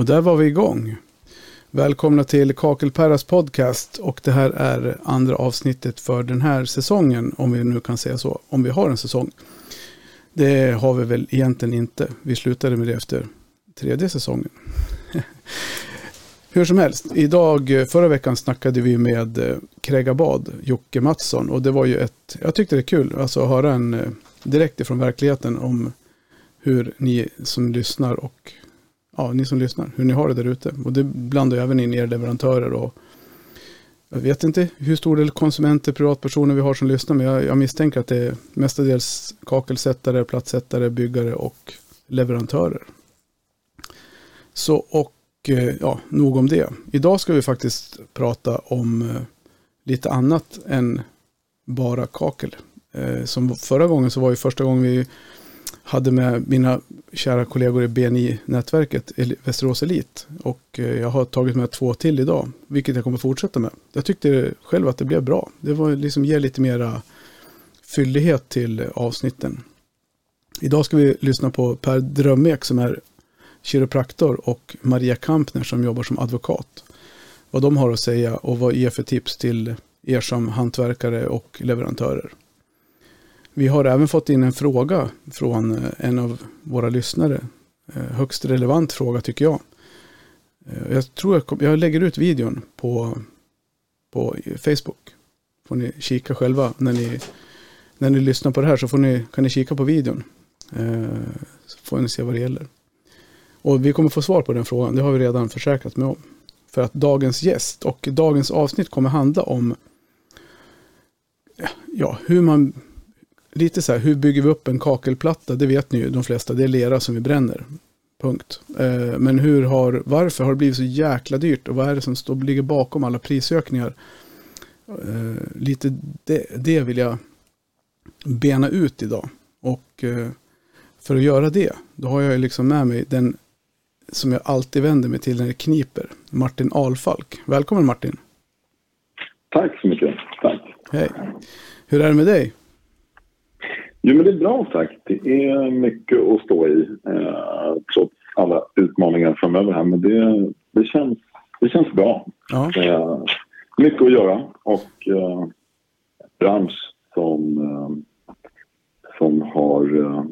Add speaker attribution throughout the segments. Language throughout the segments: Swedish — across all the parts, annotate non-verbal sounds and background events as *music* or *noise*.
Speaker 1: Och där var vi igång. Välkomna till Kakelperras podcast och det här är andra avsnittet för den här säsongen, om vi nu kan säga så, om vi har en säsong. Det har vi väl egentligen inte. Vi slutade med det efter tredje säsongen. *laughs* Hur som helst, idag, förra veckan snackade vi med eh, Krägabad, Jocke Mattsson, och det var ju ett, jag tyckte det är kul, alltså att höra en eh, direkt ifrån verkligheten om hur ni som lyssnar och ja, ni som lyssnar, hur ni har det där ute. Och det blandar ju även in er leverantörer och jag vet inte hur stor del konsumenter, privatpersoner vi har som lyssnar, men jag, jag misstänker att det är mestadels kakelsättare, plattsättare, byggare och leverantörer. Så och eh, ja, nog om det. Idag ska vi faktiskt prata om eh, lite annat än bara kakel. Eh, som förra gången så var ju första gången vi hade med mina kära kollegor i BNI-nätverket Västerås Elit. Och eh, jag har tagit med två till idag, vilket jag kommer fortsätta med. Jag tyckte själv att det blev bra. Det var liksom ger lite mera fyllighet till avsnitten. Idag ska vi lyssna på Per Drömek som är kiropraktor och Maria Kampner som jobbar som advokat. Vad de har att säga och vad ger för tips till er som hantverkare och leverantörer. Vi har även fått in en fråga från eh, en av våra lyssnare. Eh, högst relevant fråga tycker jag. Eh, jag tror jag, jag lägger ut videon på, på Facebook. Får ni kika själva när ni, när ni lyssnar på det här så får ni, kan ni kika på videon. Så får ni se vad det gäller. Och vi kommer få svar på den frågan. Det har vi redan försäkrat mig om. För att dagens gäst och dagens avsnitt kommer handla om ja, hur man lite så här, hur bygger vi upp en kakelplatta? Det vet ni ju de flesta, det är lera som vi bränner. Punkt. Eh, men hur har, varför har det blivit så jäkla dyrt och vad är det som står, ligger bakom alla prisökningar? Eh, lite det, det vill jag bena ut idag. Och eh, för att göra det, då har jag liksom med mig den som jag alltid vänder mig till när det kniper. Martin Alfalk. Välkommen Martin.
Speaker 2: Tack så mycket. Tack.
Speaker 1: Hej. Hur är det med dig?
Speaker 2: Jo, men det är bra tack. Det är mycket att stå i eh, trots alla utmaningar framöver här. Men det, det, känns, det känns bra. Ja. Eh, mycket att göra och eh, bransch som, eh, som har... Eh,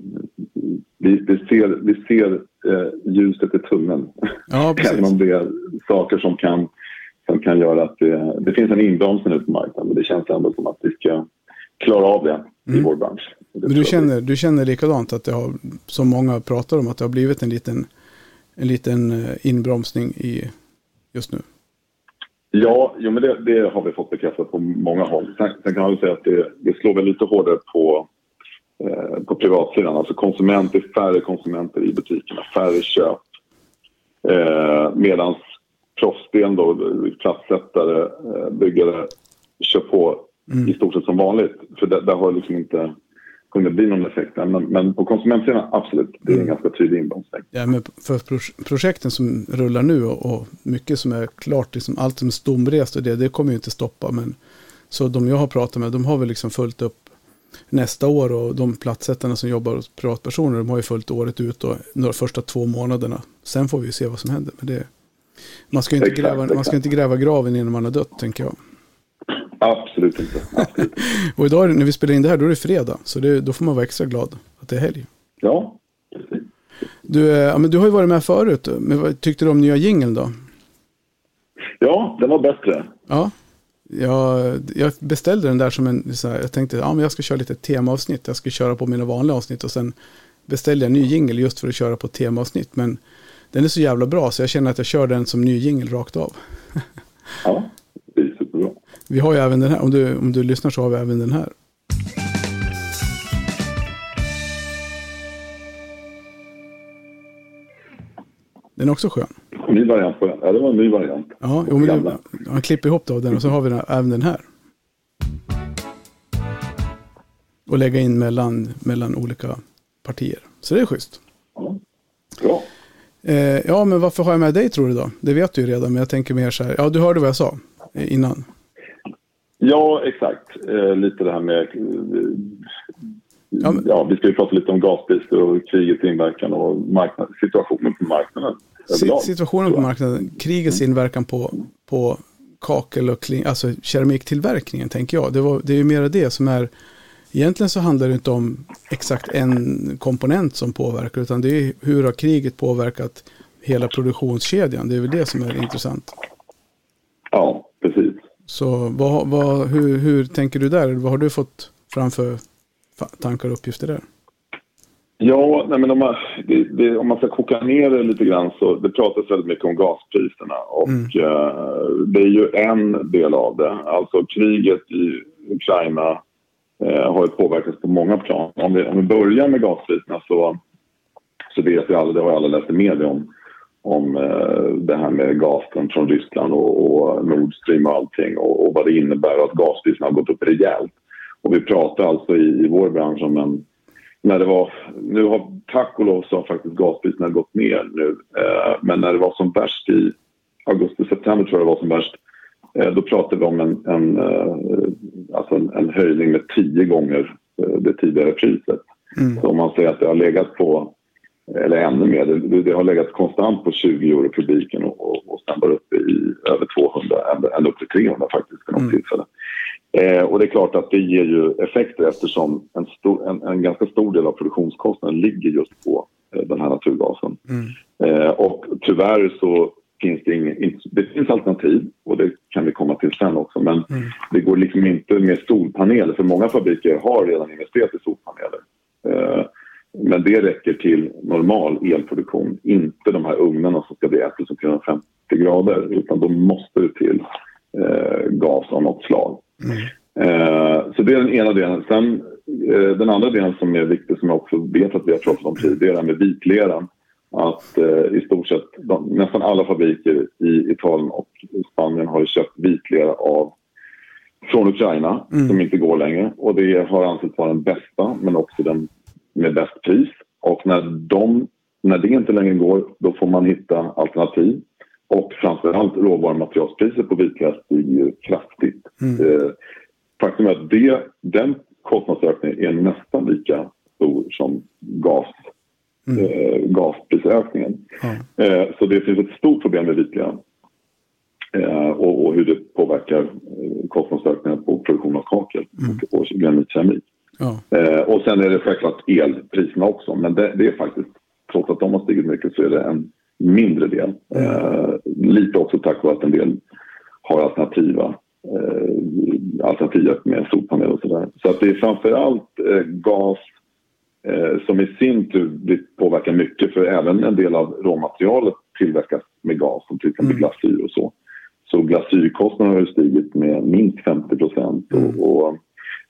Speaker 2: vi, vi ser, vi ser eh, ljuset i tunneln. Ja, *laughs* Även om det är saker som kan, som kan göra att det, det finns en inbromsning ute på marknaden. Men det känns ändå som att vi ska klara av det mm. i vår bransch.
Speaker 1: Men du känner, du känner likadant att det har, som många pratar om, att det har blivit en liten, en liten eh, inbromsning i just nu?
Speaker 2: Ja, jo, men det, det, har vi fått bekräftat på många håll. Sen, sen kan man säga att det, det, slår väl lite hårdare på, eh, på privatsidan. Alltså konsumenter, färre konsumenter i butikerna, färre köp. Eh, Medan proffsdelen då, platssättare, eh, byggare, kör på mm. i stort sett som vanligt. För där, där har liksom inte kunde bli någon effekt. Men, men på konsumentsidan, absolut. Det är en mm. ganska tydlig inbromsning.
Speaker 1: Ja, men för projekten som rullar nu och, och mycket som är klart, liksom allt som är stomrest och det, det kommer ju inte stoppa. Men, så de jag har pratat med, de har väl liksom följt upp nästa år och de platssättarna som jobbar hos privatpersoner, de har ju följt året ut och de första två månaderna. Sen får vi se vad som händer. Men det, man, ska inte exakt, gräva, exakt. man ska inte gräva graven innan man har dött, tänker jag.
Speaker 2: Absolut inte. Absolut. *laughs*
Speaker 1: och idag när vi spelar in det här, då är det fredag. Så det, då får man vara extra glad att det är helg.
Speaker 2: Ja, precis.
Speaker 1: Du, eh, ja, men du har ju varit med förut. Men vad tyckte du om nya jingeln då?
Speaker 2: Ja, den var bättre.
Speaker 1: Ja. Jag, jag beställde den där som en, här, jag tänkte ja, men jag ska köra lite temaavsnitt. Jag ska köra på mina vanliga avsnitt och sen beställde jag en ny jingel just för att köra på temaavsnitt. Men den är så jävla bra så jag känner att jag kör den som ny jingel rakt av. *laughs*
Speaker 2: ja.
Speaker 1: Vi har ju även den här, om du, om du lyssnar så har vi även den här. Den är också skön.
Speaker 2: Ny variant på den. Ja, det var en ny variant.
Speaker 1: Ja, jo, men han klipper ihop då den och så har vi den, även den här. Och lägga in mellan, mellan olika partier. Så det är schysst.
Speaker 2: Ja, bra.
Speaker 1: Eh, ja, men varför har jag med dig tror du då? Det vet du ju redan, men jag tänker mer så här. Ja, du hörde vad jag sa innan.
Speaker 2: Ja, exakt. Eh, lite det här med... ja, men... ja, vi ska ju prata lite om gaspriser och krigets inverkan och marknad, situationen på marknaden.
Speaker 1: Överlag, situationen på marknaden, krigets mm. inverkan på, på kakel och kling, alltså keramiktillverkningen tänker jag. Det, var, det är ju mer det som är Egentligen så handlar det inte om exakt en komponent som påverkar utan det är hur har kriget påverkat hela produktionskedjan. Det är väl det som är intressant. Så vad, vad, hur, hur tänker du där? Vad har du fått framför tankar och uppgifter där?
Speaker 2: Ja, nej men om, man, det, det, om man ska koka ner det lite grann så det pratas väldigt mycket om gaspriserna och mm. uh, det är ju en del av det. Alltså kriget i Ukraina uh, har ju påverkats på många plan. Om vi, om vi börjar med gaspriserna så, så vet vi alla, det har alla läst i media om, om uh, det här med gasen från Ryssland och, och Nord Stream och allting och, och vad det innebär att gaspriserna har gått upp rejält. Och vi pratar alltså i, i vår bransch om en när det var, nu har tack och lov så har faktiskt gaspriserna gått ner nu. Eh, men när det var som värst i augusti-september tror jag det var som värst. Eh, då pratade vi om en, en, eh, alltså en, en höjning med tio gånger eh, det tidigare priset. Mm. Så om man säger att det har legat på, eller ännu mer, det, det har legat konstant på 20 euro kubiken och, och, och sen var uppe i över 200, ända upp till 300 faktiskt vid något mm. tillfälle. Eh, och det är klart att det ger ju effekter eftersom en, stor, en, en ganska stor del av produktionskostnaden ligger just på eh, den här naturgasen. Mm. Eh, och tyvärr så finns det inget, det finns alternativ och det kan vi komma till sen också men mm. det går liksom inte med solpaneler för många fabriker har redan investerat i solpaneler. Men det räcker till normal elproduktion, inte de här ugnarna som ska bli 1350 grader utan då måste det till eh, gas av något slag. Mm. Eh, så det är den ena delen. Sen eh, den andra delen som är viktig som jag också vet att vi har pratat om tidigare med vitleran. Att eh, i stort sett de, nästan alla fabriker i Italien och Spanien har köpt vitlera av från Ukraina mm. som inte går längre och det har ansetts vara den bästa men också den med bäst pris. Och när, de, när det inte längre går då får man hitta alternativ och framförallt råvarumaterialspriset på vitlök stiger kraftigt. Mm. Eh, faktum är att det, den kostnadsökningen är nästan lika stor som gas, mm. eh, gasprisökningen. Mm. Eh, så det finns ett stort problem med vitlök eh, och, och, hur det påverkar eh, kostnadsökningen på produktion av kakel mm. och, och granitkeramik. Ja. Eh, och sen är det självklart elpriserna också men det, det är faktiskt, trots att de har stigit mycket så är det en mindre del. Eh, lite också tack vare att en del har alternativa eh, alternativ med solpanel och sådär. Så att det är framförallt eh, gas eh, som i sin tur påverkar mycket för även en del av råmaterialet tillverkas med gas som till exempel mm. glasyr och så. Så glasyrkostnaderna har stigit med minst 50 procent. Mm. Och, och,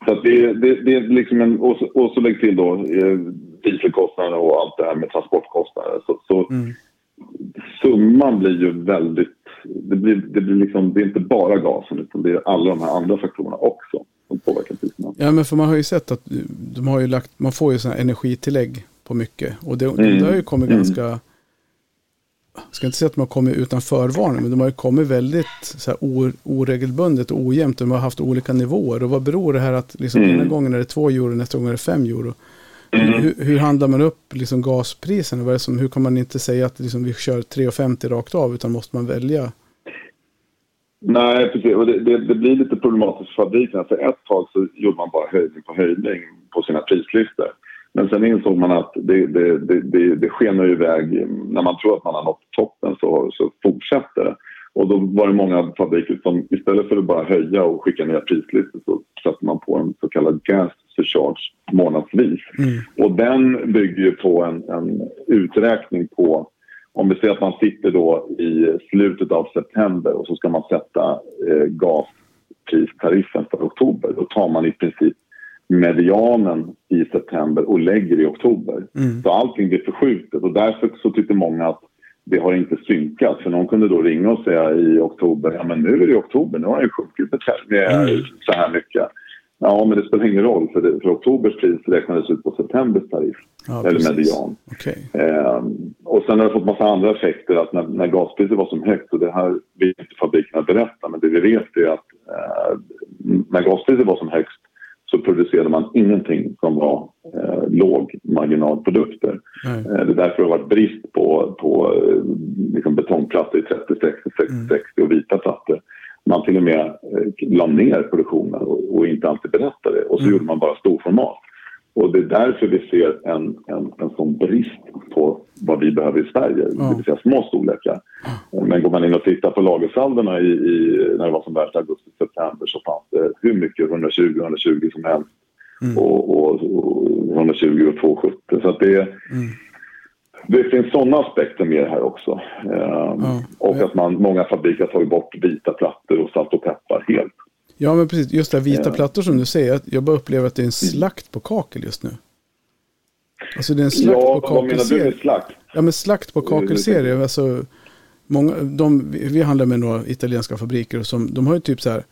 Speaker 2: så det, det, det är liksom en, och, så, och så lägg till då eh, och allt det här med transportkostnader. Så, så mm summan blir ju väldigt... Det, blir, det, blir liksom, det är inte bara gasen utan det är alla de här andra faktorerna också som påverkar priserna.
Speaker 1: Ja men för man har ju sett att de har ju lagt, man får ju sådana energitillägg på mycket. Och det, mm. det har ju kommit mm. ganska... Jag ska inte säga att de har kommit utan förvarning, men de har ju kommit väldigt så här, oregelbundet och ojämnt. De har haft olika nivåer. Och vad beror det här att liksom, mm. ena gången är det två euro, nästa gång är det fem euro. Mm. Hur, hur, handlar man upp liksom gaspriserna? Vad som, hur kan man inte säga att liksom vi kör 3,50 rakt av utan måste man välja?
Speaker 2: Nej, precis. Och det, det, det blir lite problematiskt för fabrikerna. För ett tag så gjorde man bara höjning på höjning på sina prislistor. Men sen insåg man att det, det, det, det, det skenar iväg. När man tror att man har nått toppen så, så fortsätter det. Och då var det många fabriker som istället för att bara höja och skicka ner prislistor så satte man på en så kallad gas surcharge månadsvis. Mm. Och den bygger ju på en, en uträkning på om vi säger att man sitter då i slutet av september och så ska man sätta eh, gaspristariffen för oktober. Då tar man i princip medianen i september och lägger i oktober. Mm. Så allting blir förskjutet och därför så tyckte många att det har inte synkat. För någon kunde då ringa och säga i oktober, ja men nu är det oktober, nu har det sjunkit med mm. så här mycket. Ja, men det spelar ingen roll för, det, för oktobers pris räknades ut på septembers tariff. Ja, eller precis. median.
Speaker 1: Okay.
Speaker 2: Eh, och sen har det fått massa andra effekter. Att när, när gaspriset var som högt, och det här vill inte fabrikerna berätta, men det vi vet är att eh, när gaspriset var som högst så producerade man ingenting som var lågmarginalprodukter. Mm. det är därför det har varit brist på, på liksom betongplattor i 30, 60, 60, mm. 60 och vita plattor. Man till och med eh, la ner produktionen och, och inte alltid berättade och så mm. gjorde man bara storformat. Och det är därför vi ser en, en, en sån brist på vad vi behöver i Sverige, ja. det vill säga små storlekar. Men går man in och tittar på lagersaldona i, i, när det var som värst augusti-september så fanns det hur mycket 120-120 som helst. Mm. Och, och, och 120 och 270. Så att det, mm. det finns sådana aspekter med det här också. Ja. Och att man, många fabriker har tagit bort vita plattor och salt och peppar helt.
Speaker 1: Ja, men precis. Just det här vita ja. plattor som du säger. Jag bara upplever att det är en slakt på kakel just nu. Alltså det är en slakt ja, på kakelserie. Ja, vad menar du med slakt? Ja, men slakt på kakelserie. Alltså, många, de, vi handlar med några italienska fabriker och som, de har ju typ så här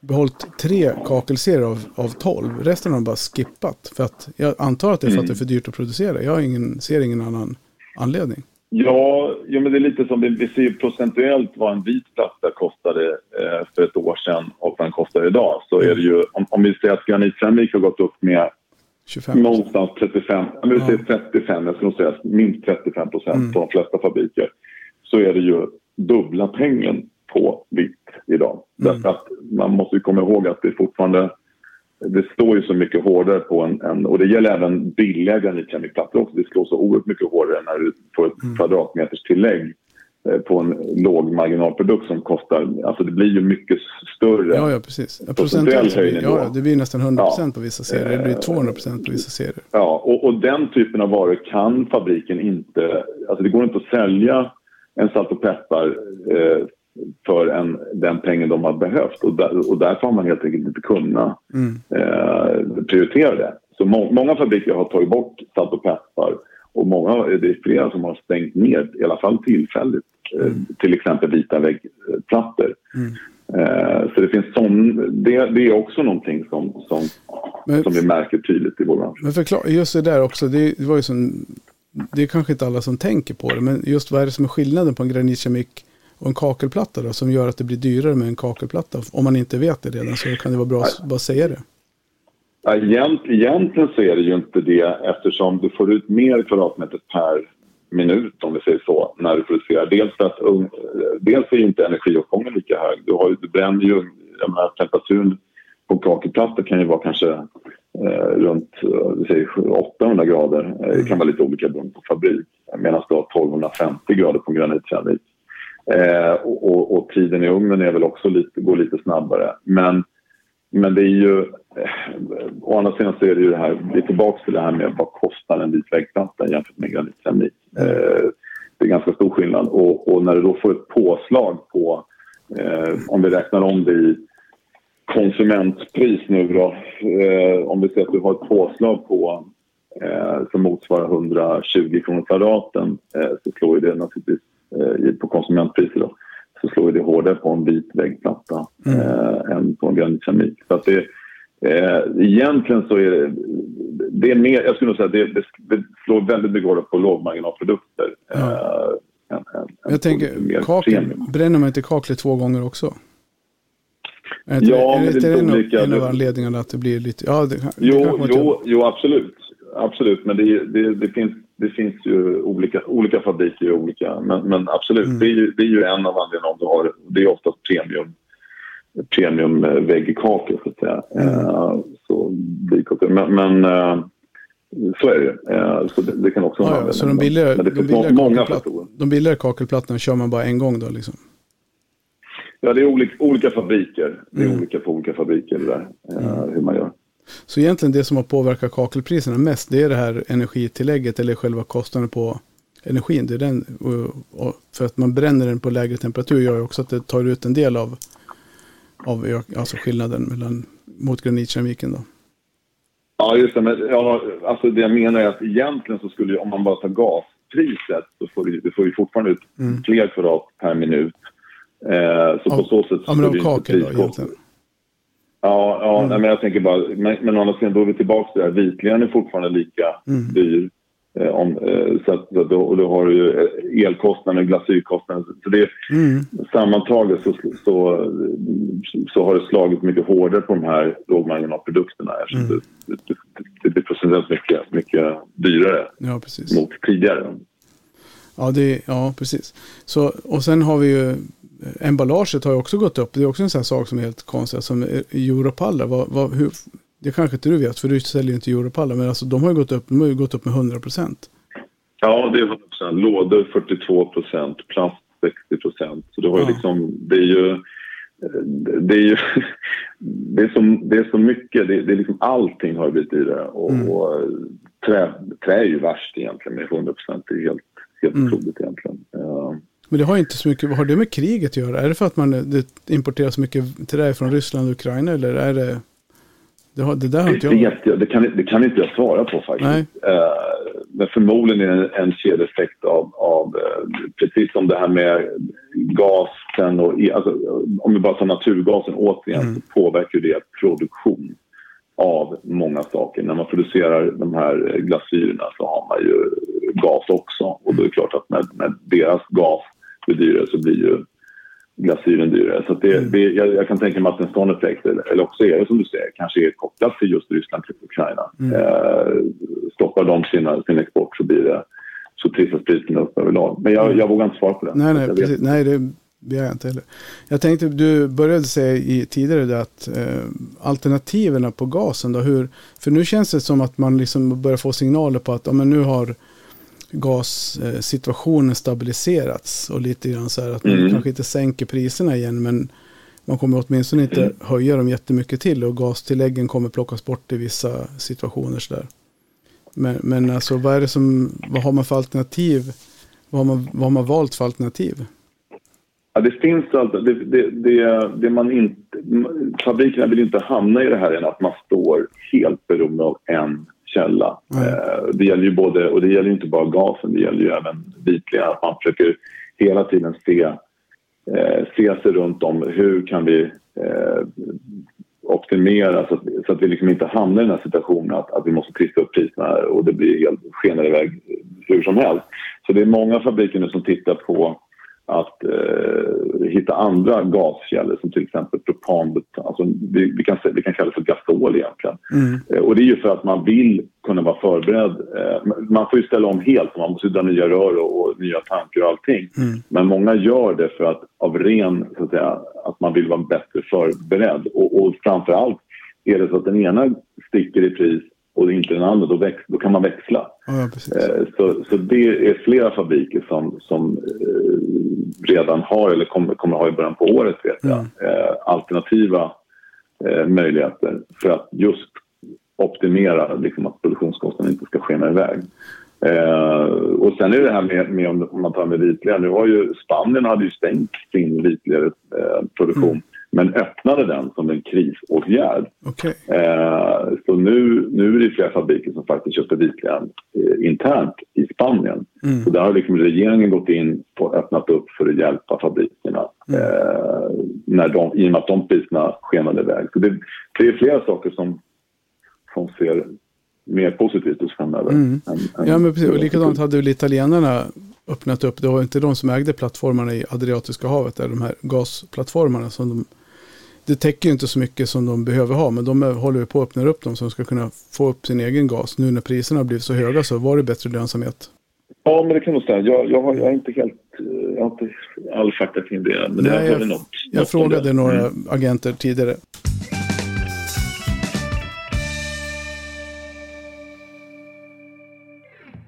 Speaker 1: behållit tre kakelserier av, av tolv. Resten har de bara skippat. För att, jag antar att det är för att det är för dyrt att producera. Jag ingen, ser ingen annan anledning.
Speaker 2: Ja, ja, men det är lite som vi, vi ser procentuellt vad en vit platta kostade eh, för ett år sedan och vad den kostar idag. Så är det ju, om, om vi säger att granitkeramik har gått upp med 25 någonstans 35, men vi säger 35, jag skulle säga minst 35 procent mm. på de flesta fabriker. Så är det ju dubbla pengen på vitt idag. Mm. Därför att man måste ju komma ihåg att det fortfarande det står ju så mycket hårdare på en, en och det gäller även billiga granitkemikplattor också. Det slår så oerhört mycket hårdare när du får ett mm. kvadratmeters tillägg eh, på en låg marginalprodukt som kostar, alltså det blir ju mycket större.
Speaker 1: Ja, ja precis. Ja, procentuellt, ja, det blir nästan 100 procent ja. på vissa serier, det blir 200 procent på vissa serier.
Speaker 2: Ja, och, och, den typen av varor kan fabriken inte, alltså det går inte att sälja en salt och peppar eh, för en, den pengen de har behövt och, där, och därför har man helt enkelt inte kunnat mm. eh, prioritera det. Så må, många fabriker har tagit bort salt och peppar och många, det är flera som har stängt ner, i alla fall tillfälligt, eh, mm. till exempel vita väggplattor. Mm. Eh, så det finns sån, det, det, är också någonting som, som, men, som vi märker tydligt i vår bransch.
Speaker 1: Men förklara, just det där också, det, det var ju som, det är kanske inte alla som tänker på det, men just vad är det som är skillnaden på en granitkemik och en kakelplatta då, som gör att det blir dyrare med en kakelplatta. Om man inte vet det redan så kan det vara bra att bara säga det.
Speaker 2: Ja, egentligen så är det ju inte det eftersom du får ut mer kvadratmeter per minut om vi säger så när du producerar. Dels för att dels är inte energiåtgången lika hög. Du, har, du bränner ju, jag menar, temperaturen på kakelplatta kan ju vara kanske eh, runt säger, 800 grader. Det kan mm. vara lite olika beroende på fabrik. Medan du har 1250 grader på granitkeramik. Eh, och, och, och, tiden i ugnen är väl också lite, går lite snabbare. Men, men det är ju... Eh, å andra sidan så är det ju det här, vi är tillbaka till det här med vad kostar en vit väggplatta jämfört med granitkeramik. Eh, det är ganska stor skillnad. Och, och, när du då får ett påslag på, eh, om vi räknar om det i konsumentpris nu då, eh, om vi säger att du har ett påslag på eh, som motsvarar 120 kronor kvadraten eh, så slår det naturligtvis på konsumentpriser då, så slår det hårdare på en vit väggplatta mm. eh, än på en granitkeramik. Så att det, eh, egentligen så är det, det är mer, jag skulle nog säga det, det, det slår väldigt mycket hårdare på lågmarginalprodukter. Mm. Eh,
Speaker 1: jag tänker, kakel, bränner man inte kaklet två gånger också? Är det, ja, är det, är det en, olika, en av anledningarna att det blir lite... Ja, det,
Speaker 2: jo, jo, jo, absolut. Absolut, men det, det, det finns det finns ju olika, olika fabriker och olika, men, men absolut, mm. det, är ju, det är ju en av anledningarna om du har, det är oftast premium premium väggkakor så att säga. Mm. Uh, så, men, men uh, så är det. Uh, så det, det, kan också
Speaker 1: vara ja, Så de billigare, de billigare, många de billigare kakelplattorna kör man bara en gång då liksom?
Speaker 2: Ja, det är olika, olika fabriker. Det är mm. olika på olika fabriker där, mm. hur man gör.
Speaker 1: Så egentligen det som har påverkat kakelpriserna mest det är det här energitillägget eller själva kostnaden på energin. Det är den, för att man bränner den på lägre temperatur gör ju också att det tar ut en del av, av alltså skillnaden mellan, mot granitkeramiken. Då.
Speaker 2: Ja, just det. Men, ja, alltså det jag menar är att egentligen så skulle om man bara tar gaspriset så får du, du får ju fortfarande ut mm. fler kvadrat per minut. Eh, så av, på så sätt...
Speaker 1: Ja, men av kakel då egentligen?
Speaker 2: Ja, ja mm. nej, men jag tänker bara, men, men å andra sidan då är vi tillbaka till det här. Vitlön är fortfarande lika mm. dyr. Eh, om, eh, så att, då, då har du ju eh, elkostnaden, glasyrkostnaden. Så det, mm. Sammantaget så, så, så har det slagit mycket hårdare på de här lågmarginalprodukterna eftersom mm. det, det, det blir procentuellt mycket, mycket dyrare
Speaker 1: ja,
Speaker 2: mot tidigare.
Speaker 1: Ja, det, ja, precis. Så, och sen har vi ju emballaget har ju också gått upp. Det är också en sån här sak som är helt konstig. Som Europallar, vad, vad, hur, det kanske inte du vet, för du säljer inte Europallar, men alltså, de har ju gått upp, de har ju gått upp med 100 procent.
Speaker 2: Ja, det är 100 procent. Lådor 42 procent, plast 60 procent. Så det, var ja. liksom, det är ju... Det är ju *laughs* det är så, det är så mycket, det, det är liksom allting har blivit dyrare och, mm. och trä, trä är ju värst egentligen med 100 procent. Det är helt, helt mm. otroligt egentligen.
Speaker 1: Men det har inte så mycket, vad har det med kriget att göra? Är det för att man det importerar så mycket trä från Ryssland och Ukraina eller är det det, har, det där har inte
Speaker 2: jag... Det, det, kan, det kan inte jag svara på faktiskt. Uh, men förmodligen är det en, en kedjeeffekt av, av uh, precis som det här med gasen och alltså, om vi bara tar naturgasen återigen mm. så påverkar det produktion av många saker. När man producerar de här glasyrerna så har man ju gas också och då är det klart att när, när deras gas blir dyrare så blir ju glasyren dyrare. Så det, mm. det, jag, jag, kan tänka mig att en sån effekt, eller också är det som du säger, kanske är kopplat till just Ryssland och Ukraina. Mm. Eh, stoppar de sina, sin export så blir det så trissas priserna upp överlag. Men jag, mm. jag vågar inte svara på det.
Speaker 1: Nej, nej, precis. nej det begär jag inte heller. Jag tänkte, du började säga i, tidigare det att eh, alternativen på gasen då, hur, för nu känns det som att man liksom börjar få signaler på att ja, men nu har gassituationen stabiliserats och lite grann så här att man mm. kanske inte sänker priserna igen men man kommer åtminstone inte mm. höja dem jättemycket till och gastilläggen kommer plockas bort i vissa situationer sådär. Men, men alltså vad är det som, vad har man för alternativ? Vad har man, vad har man valt för alternativ?
Speaker 2: Ja, det finns alltså, det, det, det, det man inte, fabrikerna vill inte hamna i det här än att man står helt beroende av en källa. Mm. det gäller ju både, och det gäller inte bara gasen, det gäller ju även vitlera. Att man försöker hela tiden se, eh, se sig runt om hur kan vi eh, optimera så att, så att vi liksom inte hamnar i den här situationen att, att vi måste trissa upp priserna och det blir helt skenar iväg hur som helst. Så det är många fabriker nu som tittar på att eh, hitta andra gaskällor som till exempel propan, alltså vi, vi, kan, vi kan kalla det för gasol egentligen. Mm. Eh, och det är ju för att man vill kunna vara förberedd. Eh, man får ju ställa om helt, man måste dra nya rör och, och nya tankar och allting. Mm. Men många gör det för att av ren, så att säga, att man vill vara bättre förberedd. Och, och framför allt är det så att den ena sticker i pris och inte den andra, då, väx, då kan man växla.
Speaker 1: Ja,
Speaker 2: eh, så, så det är flera fabriker som, som eh, redan har, eller kommer, kommer ha i början på året, vet jag, mm. eh, alternativa eh, möjligheter för att just optimera liksom, att produktionskostnaden inte ska skena iväg. Eh, och sen är det här med, med om man tar med vitlera. Nu har ju Spanien hade ju stängt sin vitlereproduktion. Mm men öppnade den som en krisåtgärd.
Speaker 1: Okay.
Speaker 2: Eh, så nu, nu är det flera fabriker som faktiskt köper vitlön eh, internt i Spanien. Mm. Så där har liksom regeringen gått in och öppnat upp för att hjälpa fabrikerna mm. eh, när de, i och med att de priserna skenade iväg. Så det, det är flera saker som, som ser mer positivt ut framöver. Mm.
Speaker 1: Än, ja, men precis. Och likadant hade väl italienarna öppnat upp. Det var inte de som ägde plattformarna i Adriatiska havet, där de här gasplattformarna som de det täcker ju inte så mycket som de behöver ha, men de håller på att öppna upp dem som ska kunna få upp sin egen gas. Nu när priserna har blivit så höga så var det bättre lönsamhet.
Speaker 2: Ja, men det kan nog stämma. Jag, jag, har, jag är inte helt... Jag har inte all fakta kring det. Men
Speaker 1: Nej, jag, något, jag något frågade några mm. agenter tidigare.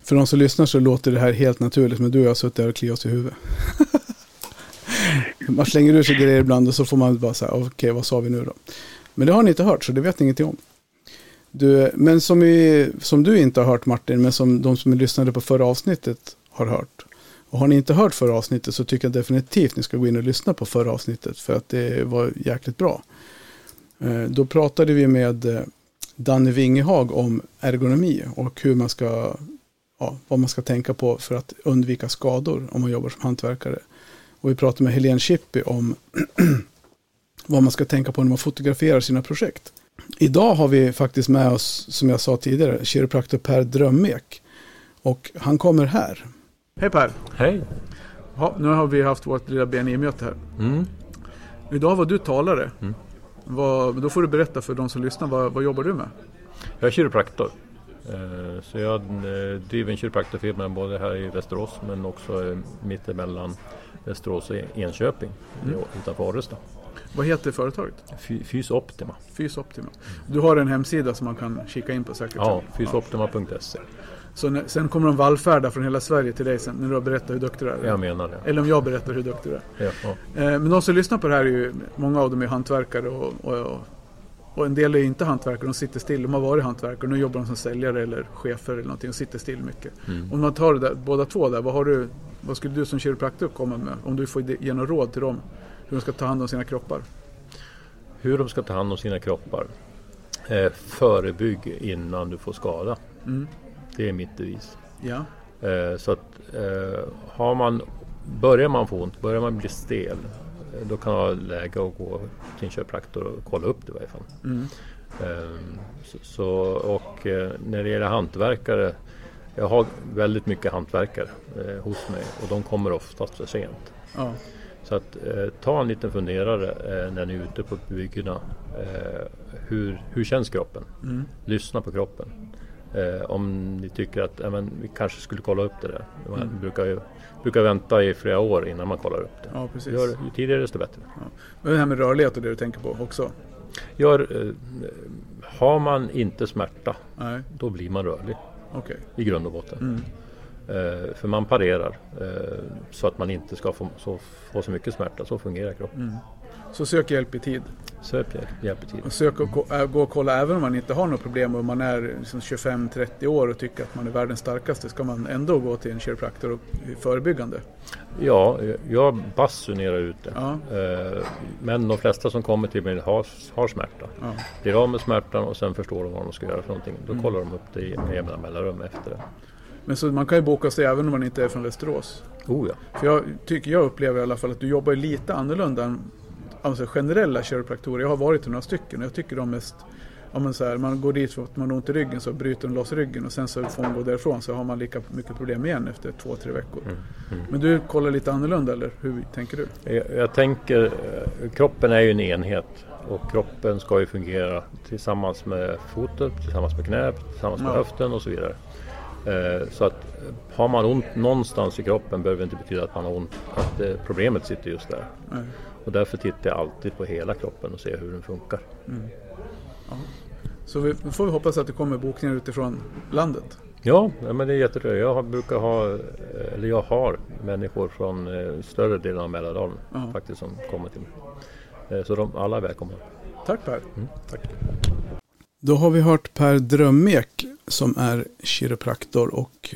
Speaker 1: För de som lyssnar så låter det här helt naturligt, men du och jag har suttit där och kliat oss i huvudet. *laughs* Man slänger ur sig grejer ibland och så får man bara säga, okej okay, vad sa vi nu då? Men det har ni inte hört så det vet ni ingenting om. Du, men som, vi, som du inte har hört Martin, men som de som lyssnade på förra avsnittet har hört. Och har ni inte hört förra avsnittet så tycker jag definitivt ni ska gå in och lyssna på förra avsnittet för att det var jäkligt bra. Eh, då pratade vi med eh, Danne Wingehag om ergonomi och hur man ska, ja, vad man ska tänka på för att undvika skador om man jobbar som hantverkare. Och vi pratade med Helene Chippy om *clears throat* vad man ska tänka på när man fotograferar sina projekt. Idag har vi faktiskt med oss, som jag sa tidigare, kiropraktor Per Drömmek. Och han kommer här. Hej Per!
Speaker 3: Hej!
Speaker 1: Ja, nu har vi haft vårt lilla BNI-möte här. Mm. Idag var du talare. Mm. Vad, då får du berätta för de som lyssnar, vad, vad jobbar du med?
Speaker 3: Jag är kiropraktor. Eh, så jag eh, driver en kiropraktorfirma både här i Västerås men också eh, mittemellan Västerås och Enköping mm. utanför Orresta.
Speaker 1: Vad heter företaget?
Speaker 3: Fys Optima.
Speaker 1: Fys Optima. Du har en hemsida som man kan kika in på säkert?
Speaker 3: Ja, fysoptima.se.
Speaker 1: Så när, sen kommer de vallfärda från hela Sverige till dig sen, när du har berättat hur duktig du är?
Speaker 3: Jag menar det.
Speaker 1: Eller om jag berättar hur duktig du är.
Speaker 3: Ja,
Speaker 1: ja. Men de som lyssnar på det här är ju, många av dem är hantverkare och, och, och en del är inte hantverkare, de sitter still. De har varit hantverkare, nu jobbar de som säljare eller chefer eller någonting och sitter still mycket. Mm. Om man tar det där, båda två där, vad, har du, vad skulle du som kiropraktor komma med? Om du får ge något råd till dem hur de ska ta hand om sina kroppar?
Speaker 3: Hur de ska ta hand om sina kroppar? Eh, förebygg innan du får skada. Mm. Det är mitt devis.
Speaker 1: Ja.
Speaker 3: Eh, så att eh, har man, börjar man få ont, börjar man bli stel, då kan det vara läge att gå till en kiropraktor och kolla upp det i varje fall. Mm. Ehm, så, och när det gäller hantverkare, jag har väldigt mycket hantverkare hos mig och de kommer oftast för sent. Ja. Så att ta en liten funderare när ni är ute på byggena. hur, hur känns kroppen? Mm. Lyssna på kroppen. Eh, om ni tycker att eh, men, vi kanske skulle kolla upp det där. Man mm. brukar, ju, brukar vänta i flera år innan man kollar upp det.
Speaker 1: Ja, precis.
Speaker 3: Gör, ju tidigare desto bättre. Ja.
Speaker 1: Men det här med rörlighet och det du tänker på också?
Speaker 3: Gör, eh, har man inte smärta, Nej. då blir man rörlig.
Speaker 1: Okay.
Speaker 3: I grund och botten. Mm. Eh, för man parerar eh, så att man inte ska få så, få så mycket smärta. Så fungerar kroppen. Mm.
Speaker 1: Så sök hjälp i tid.
Speaker 3: Sök hjälp i tid.
Speaker 1: Och sök och äh, gå och kolla även om man inte har något problem och man är liksom 25-30 år och tycker att man är världens starkaste. Ska man ändå gå till en kiropraktor och förebyggande?
Speaker 3: Ja, jag basunerar ut det. Ja. Eh, men de flesta som kommer till mig har, har smärta. Ja. Blir av med smärtan och sen förstår de vad de ska göra för någonting. Då mm. kollar de upp det med jämna mellanrum efter det.
Speaker 1: Men så man kan ju boka sig även om man inte är från Västerås?
Speaker 3: Oh ja.
Speaker 1: För jag tycker jag upplever i alla fall att du jobbar lite annorlunda än alltså generella kiropraktorer. Jag har varit till några stycken och jag tycker de mest Ja, men så här, man går dit för att man har ont i ryggen så bryter de loss ryggen och sen så får man gå därifrån så har man lika mycket problem igen efter två, tre veckor. Mm, mm. Men du kollar lite annorlunda eller hur tänker du?
Speaker 3: Jag, jag, tänker, eh, kroppen är ju en enhet och kroppen ska ju fungera tillsammans med foten, tillsammans med knät, tillsammans med ja. höften och så vidare. Eh, så att har man ont någonstans i kroppen behöver det inte betyda att man har ont, att problemet sitter just där. Nej. Och därför tittar jag alltid på hela kroppen och ser hur den funkar. Mm.
Speaker 1: Ja. Så vi, får vi hoppas att det kommer bokningar utifrån landet?
Speaker 3: Ja, men det är jätteroligt. Jag brukar ha, eller jag har människor från eh, större delen av Mälardalen Aha. faktiskt som kommer till mig. Eh, så de, alla är välkomna.
Speaker 1: Tack Per.
Speaker 3: Mm, tack.
Speaker 1: Då har vi hört Per Drömek som är kiropraktor och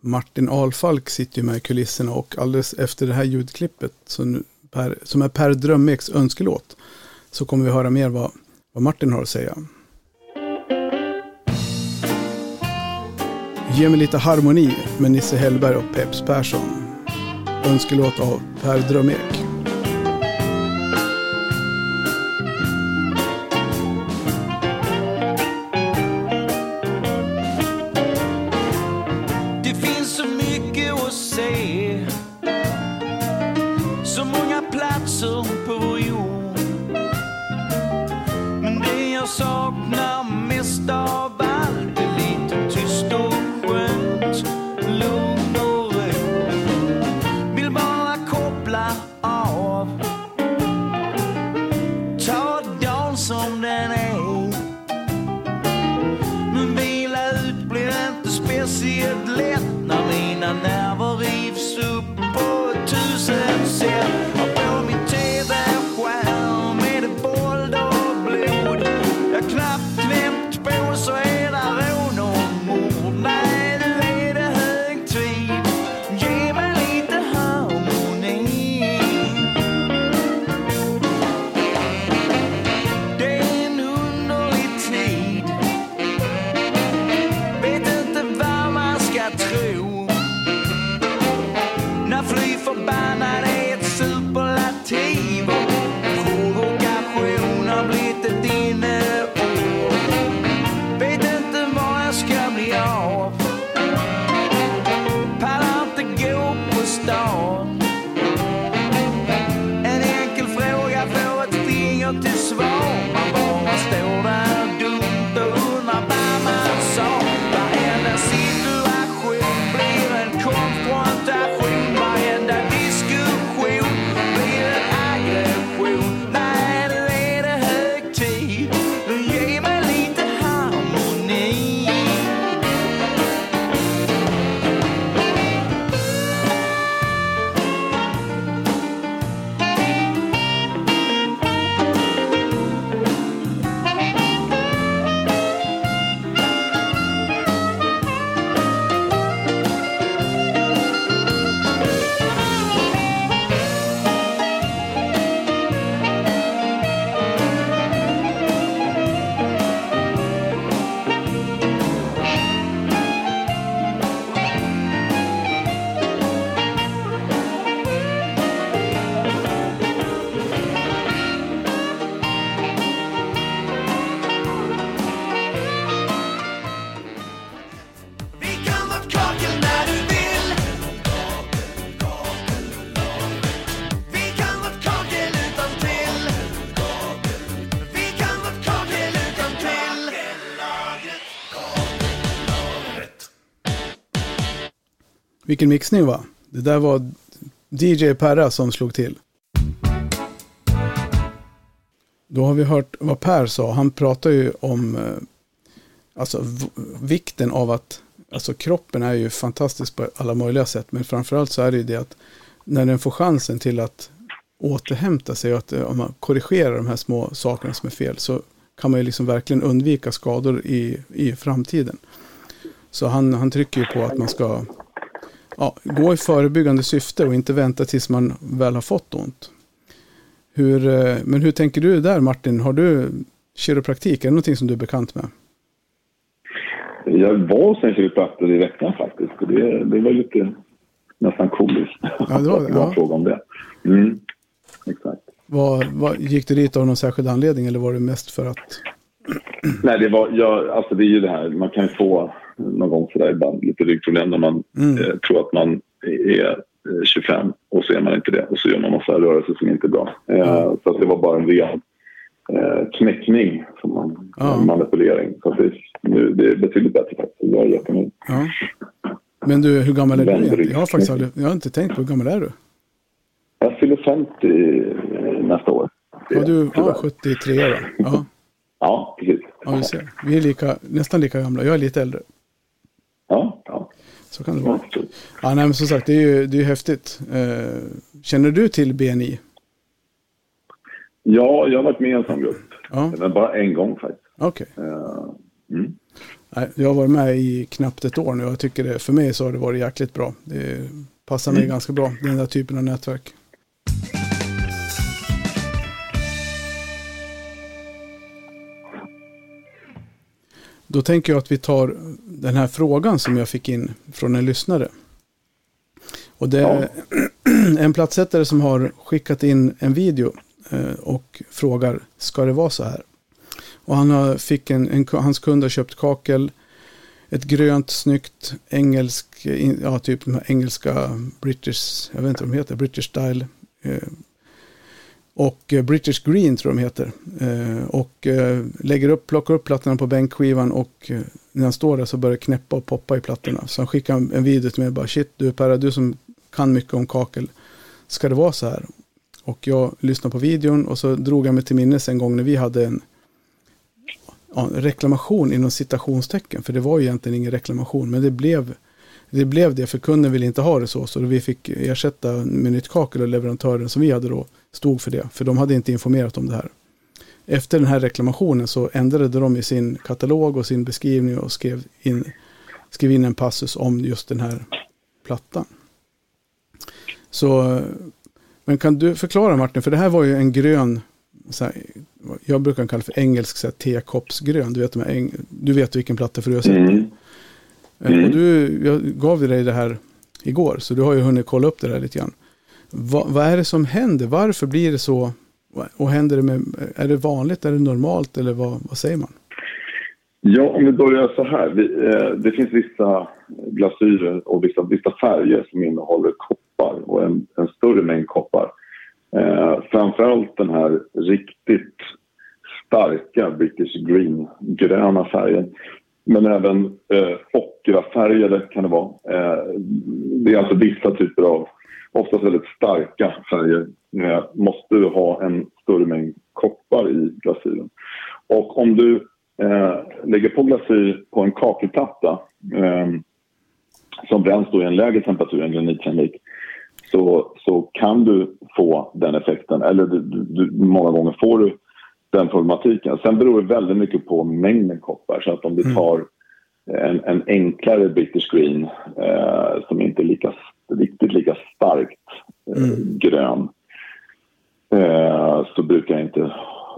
Speaker 1: Martin Alfalk sitter ju med i kulisserna och alldeles efter det här ljudklippet så nu, per, som är Per Drömeks önskelåt så kommer vi höra mer vad, vad Martin har att säga. Ge mig lite harmoni med Nisse Hellberg och Peps Persson. Önskelåt av Per Drömek. Vilken mixning va? Det där var DJ Perra som slog till. Då har vi hört vad Per sa. Han pratar ju om eh, alltså, vikten av att alltså, kroppen är ju fantastisk på alla möjliga sätt. Men framförallt så är det ju det att när den får chansen till att återhämta sig och att eh, om man korrigerar de här små sakerna som är fel så kan man ju liksom verkligen undvika skador i, i framtiden. Så han, han trycker ju på att man ska ja, gå i förebyggande syfte och inte vänta tills man väl har fått ont. Hur, eh, men hur tänker du där Martin? Har du kiropraktik? Är det någonting som du är bekant med?
Speaker 2: Jag var hos en kiropraktor i veckan faktiskt. Det, det var lite nästan komiskt. Ja, det var det. *laughs* Ja. fråga om det. Mm, exakt.
Speaker 1: Vad, vad, gick du dit av någon särskild anledning eller var det mest för att?
Speaker 2: Nej, det var, ja, alltså det är ju det här, man kan ju få någon gång sådär ibland lite ryggproblem när man mm. eh, tror att man är 25 eh, och så är man inte det och så gör man massa rörelser som inte är bra. Eh, mm. Så det var bara en ren eh, knäckning, som man, ja. manipulering. Så det, nu, det är betydligt bättre faktiskt. Jag är jättenöjd. Ja.
Speaker 1: Men du, hur gammal är du? Jag har faktiskt aldrig, jag har inte tänkt på hur gammal är du?
Speaker 2: Jag fyller 50 nästa år.
Speaker 1: Ja, du ja, 73 då? Ja.
Speaker 2: ja, precis.
Speaker 1: Ja, vi ser. Vi är lika, nästan lika gamla. Jag är lite äldre.
Speaker 2: Ja, ja.
Speaker 1: Så kan det vara. Ja, nej, men som sagt, det är ju det är häftigt. Eh, känner du till BNI?
Speaker 2: Ja, jag har varit med i en sån grupp. Ja. Men bara en gång faktiskt.
Speaker 1: Okej. Okay. Uh, mm. jag har varit med i knappt ett år nu och jag tycker det, för mig så har det varit jäkligt bra. Det passar mig mm. ganska bra, den där typen av nätverk. Då tänker jag att vi tar den här frågan som jag fick in från en lyssnare. Och det är *clears throat* en platssättare som har skickat in en video eh, och frågar, ska det vara så här? Och han har, fick en, en, hans kund har köpt kakel, ett grönt, snyggt, engelsk, ja typ de här engelska British, jag vet inte vad de heter, British style eh, och eh, British Green tror jag de heter. Eh, och eh, lägger upp, plockar upp plattorna på bänkskivan och när han står där så börjar det knäppa och poppa i plattorna. Så han skickar en video till mig och bara shit du Perra, du som kan mycket om kakel. Ska det vara så här? Och jag lyssnade på videon och så drog jag mig till minnes en gång när vi hade en ja, reklamation inom citationstecken. För det var ju egentligen ingen reklamation men det blev det blev det för kunden ville inte ha det så. Så vi fick ersätta med nytt kakel och leverantören som vi hade då stod för det. För de hade inte informerat om det här. Efter den här reklamationen så ändrade de i sin katalog och sin beskrivning och skrev in, skrev in en passus om just den här plattan. Så, men kan du förklara Martin, för det här var ju en grön, här, jag brukar kalla för engelsk tekoppsgrön. Du vet, du vet vilken platta för du har sett mm. Mm. Och du, jag gav dig det här igår, så du har ju hunnit kolla upp det där lite grann. Va, vad är det som händer? Varför blir det så? Och händer det med, är det vanligt, är det normalt eller vad, vad säger man?
Speaker 2: Ja, om vi börjar så här. Vi, eh, det finns vissa glasyrer och vissa, vissa färger som innehåller koppar och en, en större mängd koppar. Eh, framförallt den här riktigt starka British Green-gröna färgen men även eh, ockrafärgade kan det vara. Eh, det är alltså vissa typer av, oftast väldigt starka färger. Eh, måste du ha en större mängd koppar i glasyren. Och om du eh, lägger på glasyr på en kakelplatta eh, som bränns då i en lägre temperatur än granitkeramik så, så kan du få den effekten. Eller du, du, många gånger får du den problematiken. Sen beror det väldigt mycket på mängden koppar. Så att om du mm. tar en, en enklare British Green eh, som inte är lika, riktigt lika starkt eh, mm. grön eh, så brukar jag inte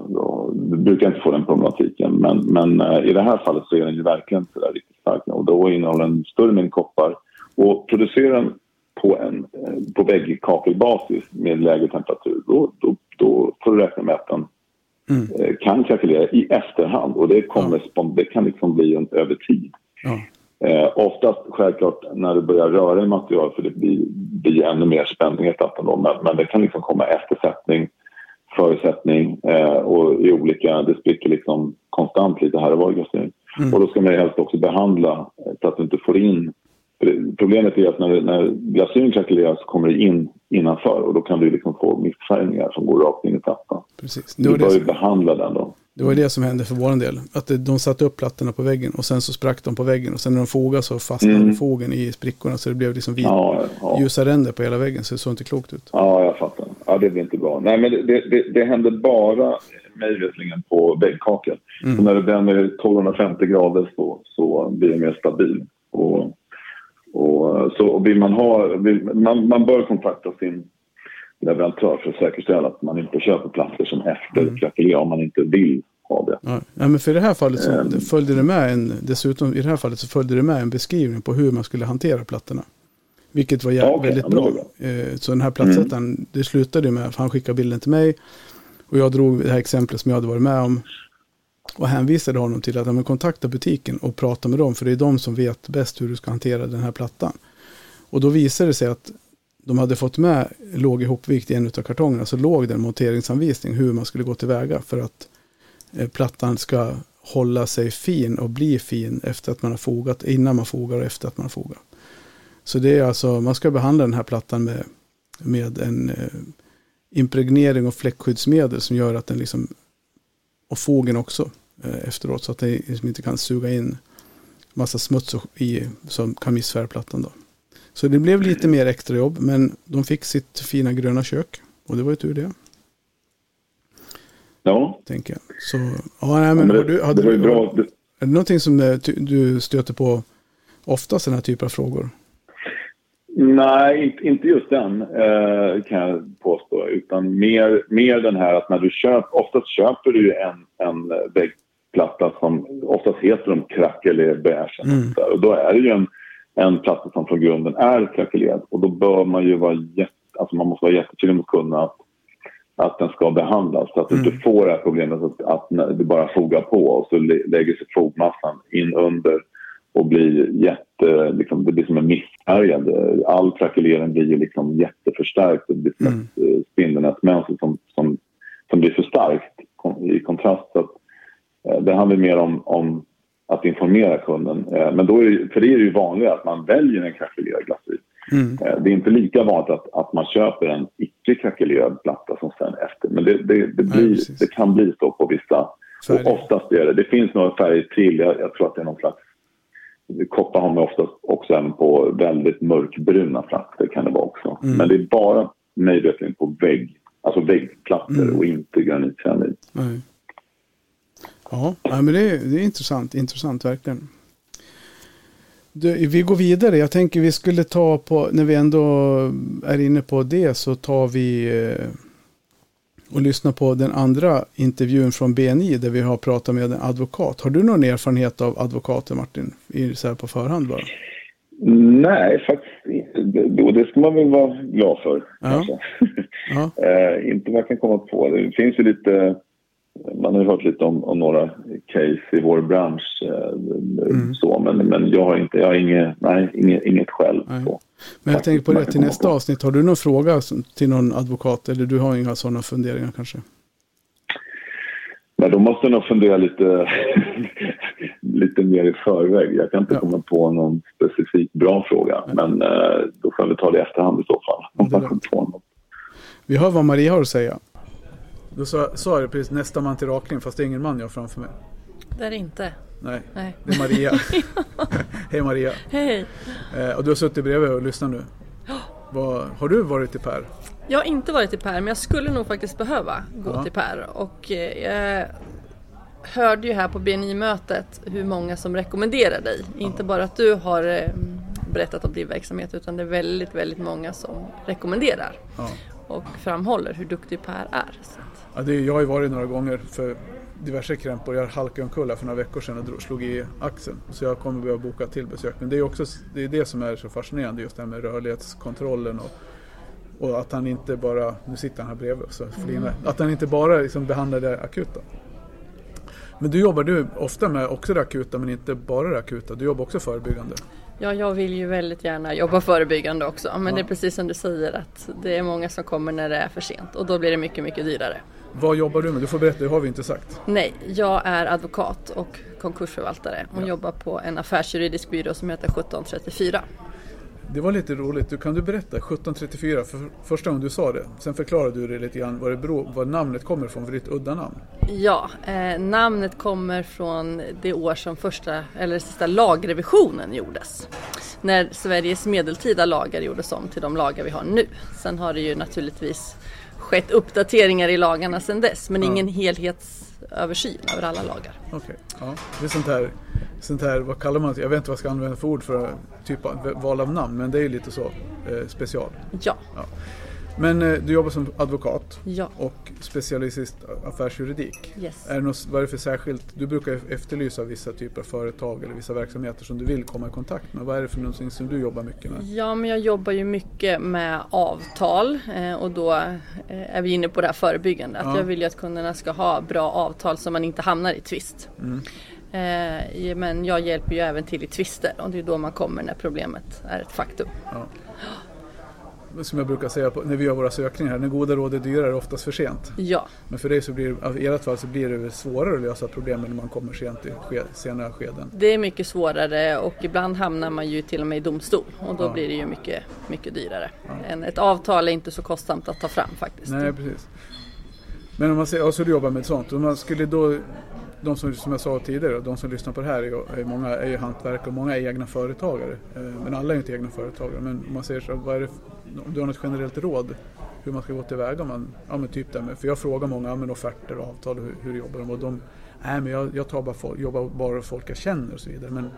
Speaker 2: då, brukar inte få den problematiken. Men, men eh, i det här fallet så är den ju verkligen så där riktigt stark och då innehåller den större mängd koppar. Och producerar den på, en, eh, på väggkakelbasis med lägre temperatur då, då, då får du räkna med att den mm. Eh, kan kalkylera i efterhand och det, kommer, ja. det kan liksom bli en, över tid. Ja. Eh, oftast självklart när du börjar röra i material för det blir, blir ännu mer spänning i etappen då, men, men det kan liksom komma eftersättning, förutsättning eh, och i olika, det spricker liksom konstant lite här och var i mm. Och då ska man helst också behandla så att du inte får in problemet är att när, när glasyren krackelerar så kommer det in innanför och då kan du liksom få missfärgningar som går rakt in i plattan.
Speaker 1: Precis.
Speaker 2: Det du bör ju behandla den då.
Speaker 1: Det var det som hände för vår del. Att de satte upp plattorna på väggen och sen så sprack de på väggen och sen när de fogade så fastnade mm. fogen i sprickorna så det blev liksom vit, ja, ja. ljusa ränder på hela väggen så det såg inte klokt ut.
Speaker 2: Ja, jag fattar. Ja, det blir inte bra. Nej, men det, det, det hände bara mig veterligen på väggkakel. Mm. Så när det bränner 1250 grader så, så blir det mer stabil. Och, och, så vill man ha, vill, man, man bör kontakta sin leverantör för att säkerställa att man inte köper plattor som efterkrackelerar mm. om man inte vill ha det.
Speaker 1: Ja, men för i det här fallet så um, följde det med en, dessutom i det här fallet så följde det med en beskrivning på hur man skulle hantera plattorna. Vilket var ja, okay, väldigt bra. bra. Eh, så den här plattsättaren, mm. det slutade med att han skickade bilden till mig. Och jag drog det här exemplet som jag hade varit med om. Och hänvisade honom till att ja, kontakta butiken och prata med dem. För det är de som vet bäst hur du ska hantera den här plattan. Och då visade det sig att de hade fått med, låg ihopvikt i en av kartongerna, så låg det en monteringsanvisning hur man skulle gå tillväga för att eh, plattan ska hålla sig fin och bli fin efter att man har fogat, innan man fogar och efter att man har fogat. Så det är alltså, man ska behandla den här plattan med, med en eh, impregnering och fläckskyddsmedel som gör att den liksom, och fogen också eh, efteråt, så att den liksom inte kan suga in massa smuts i, som kan missfärga plattan då. Så det blev lite mer extrajobb, men de fick sitt fina gröna kök. Och det var ju tur det.
Speaker 2: Ja.
Speaker 1: Tänker jag. Så, ja, nej, men, ja, men det, du, hade det var ju du, bra. Är det någonting som eh, du stöter på oftast, den här typen av frågor?
Speaker 2: Nej, inte just den eh, kan jag påstå. Utan mer, mer den här att när du köper, oftast köper du en, en väggplatta som oftast heter de krack eller beige. Mm. Och då är det ju en en platta som från grunden är krackelerad. Och då bör man ju vara jätte, alltså man måste vara jättetydlig mot kunden att, att den ska behandlas så att du inte mm. får det här problemet att, att du bara fogar på och så lägger sig fogmassan in under och blir jätte, liksom, det blir som en missfärgad. All krackelering blir ju liksom jätteförstärkt. Det blir som mm. ett eh, spindelnätsmönster som, som, som blir för starkt i kontrast. Så att, eh, det handlar mer om, om att informera kunden. Eh, men då är det, för det är det ju vanligare att man väljer en krackelerad glasyr. Mm. Det är inte lika vanligt att, att man köper en icke krackelerad platta som sen efter. Men det, det, det, blir, Nej, det kan bli så på vissa. Färg. Och oftast är det, det finns några färger till. Jag, jag tror att det är någon slags Koppar har man oftast också även på väldigt mörkbruna plattor kan det vara också. Mm. Men det är bara mig på vägg, alltså väggplattor mm. och inte granitkeramik.
Speaker 1: Ja, men det är, det är intressant. Intressant verkligen. Du, vi går vidare. Jag tänker vi skulle ta på, när vi ändå är inne på det så tar vi eh, och lyssnar på den andra intervjun från BNI där vi har pratat med en advokat. Har du någon erfarenhet av advokater Martin? Så här på förhand bara.
Speaker 2: Nej, faktiskt inte. Och det ska man väl vara glad för. Ja. ja. *laughs* eh, inte vad jag kan komma på. Det finns ju lite man har ju hört lite om, om, några case i vår bransch. Eh, mm. så, men, men jag har, inte, jag har inget, nej, inget, inget själv.
Speaker 1: Men jag tänker på det till nästa på. avsnitt. Har du någon fråga till någon advokat eller du har inga sådana funderingar kanske?
Speaker 2: Nej, då måste jag nog fundera lite, *laughs* lite mer i förväg. Jag kan inte ja. komma på någon specifik bra fråga. Nej. Men eh, då får vi ta det i efterhand i så fall. Om
Speaker 1: man Vi hör vad Maria har att säga. Då sa, sa jag precis nästa man till rakning fast det är ingen man jag har framför mig.
Speaker 4: Det är det inte.
Speaker 1: Nej, Nej. det är Maria. *laughs* Hej Maria.
Speaker 4: Hej.
Speaker 1: Eh, och du har suttit bredvid och lyssnat nu. *gasps* Vad, har du varit i Per?
Speaker 4: Jag har inte varit i Per men jag skulle nog faktiskt behöva gå ja. till Per. Och eh, jag hörde ju här på BNI-mötet hur många som rekommenderar dig. Ja. Inte bara att du har eh, berättat om din verksamhet utan det är väldigt, väldigt många som rekommenderar. Ja. Och framhåller hur duktig Per är.
Speaker 1: Ja, det, jag har ju varit några gånger för diverse krämpor. Jag halkade omkull för några veckor sedan och slog i axeln. Så jag kommer behöva boka till besök. Men det är också det, är det som är så fascinerande, just det här med rörlighetskontrollen och, och att han inte bara, nu sitter han här bredvid så mm. att han inte bara liksom behandlar det akuta. Men du jobbar du ofta med också det akuta men inte bara det akuta, du jobbar också förebyggande?
Speaker 4: Ja, jag vill ju väldigt gärna jobba förebyggande också men ja. det är precis som du säger att det är många som kommer när det är för sent och då blir det mycket, mycket dyrare.
Speaker 1: Vad jobbar du med? Du får berätta, det har vi inte sagt.
Speaker 4: Nej, jag är advokat och konkursförvaltare och ja. jobbar på en affärsjuridisk byrå som heter 1734.
Speaker 1: Det var lite roligt. Du, kan du berätta 1734, för första gången du sa det. Sen förklarade du det lite grann vad, det beror, vad namnet kommer ifrån, för ditt udda namn.
Speaker 4: Ja, eh, namnet kommer från det år som första, eller sista lagrevisionen gjordes. När Sveriges medeltida lagar gjordes om till de lagar vi har nu. Sen har det ju naturligtvis skett uppdateringar i lagarna sedan dess, men ja. ingen helhetsöversyn över alla lagar.
Speaker 1: Okej, okay. ja. det är sånt här, sånt här, vad kallar man det? Jag vet inte vad jag ska använda för ord för typ av val av namn, men det är ju lite så eh, special.
Speaker 4: Ja.
Speaker 1: ja. Men eh, du jobbar som advokat
Speaker 4: ja.
Speaker 1: och specialist affärsjuridik.
Speaker 4: Yes.
Speaker 1: Är det något, vad är det för särskilt? Du brukar efterlysa vissa typer av företag eller vissa verksamheter som du vill komma i kontakt med. Vad är det för någonting som du jobbar mycket med?
Speaker 4: Ja, men jag jobbar ju mycket med avtal eh, och då eh, är vi inne på det här förebyggande. Att ja. Jag vill ju att kunderna ska ha bra avtal så man inte hamnar i tvist. Mm. Men jag hjälper ju även till i tvister och det är då man kommer när problemet är ett faktum.
Speaker 1: Ja som jag brukar säga på, när vi gör våra sökningar, här, när goda råd är dyra är det oftast för sent.
Speaker 4: Ja.
Speaker 1: Men för dig så blir i ert fall så blir det svårare att lösa problemen när man kommer sent i sked, senare skeden.
Speaker 4: Det är mycket svårare och ibland hamnar man ju till och med i domstol och då ja. blir det ju mycket, mycket dyrare. Ja. ett avtal är inte så kostsamt att ta fram faktiskt.
Speaker 1: Nej, precis. Men om man säger, alltså du jobbar med sånt, om man skulle då de som, som jag sa tidigare, de som lyssnar på det här är, är många är ju hantverkare och många är egna företagare. Eh, men alla är inte egna företagare. Men om man säger så, vad är det, om du har något generellt råd hur man ska gå tillväga. Man, ja, men typ med, för jag frågar många ja, men offerter och avtal, hur, hur jobbar de? Och de nej men jag, jag tar bara folk, jobbar bara med folk jag känner och så vidare. Men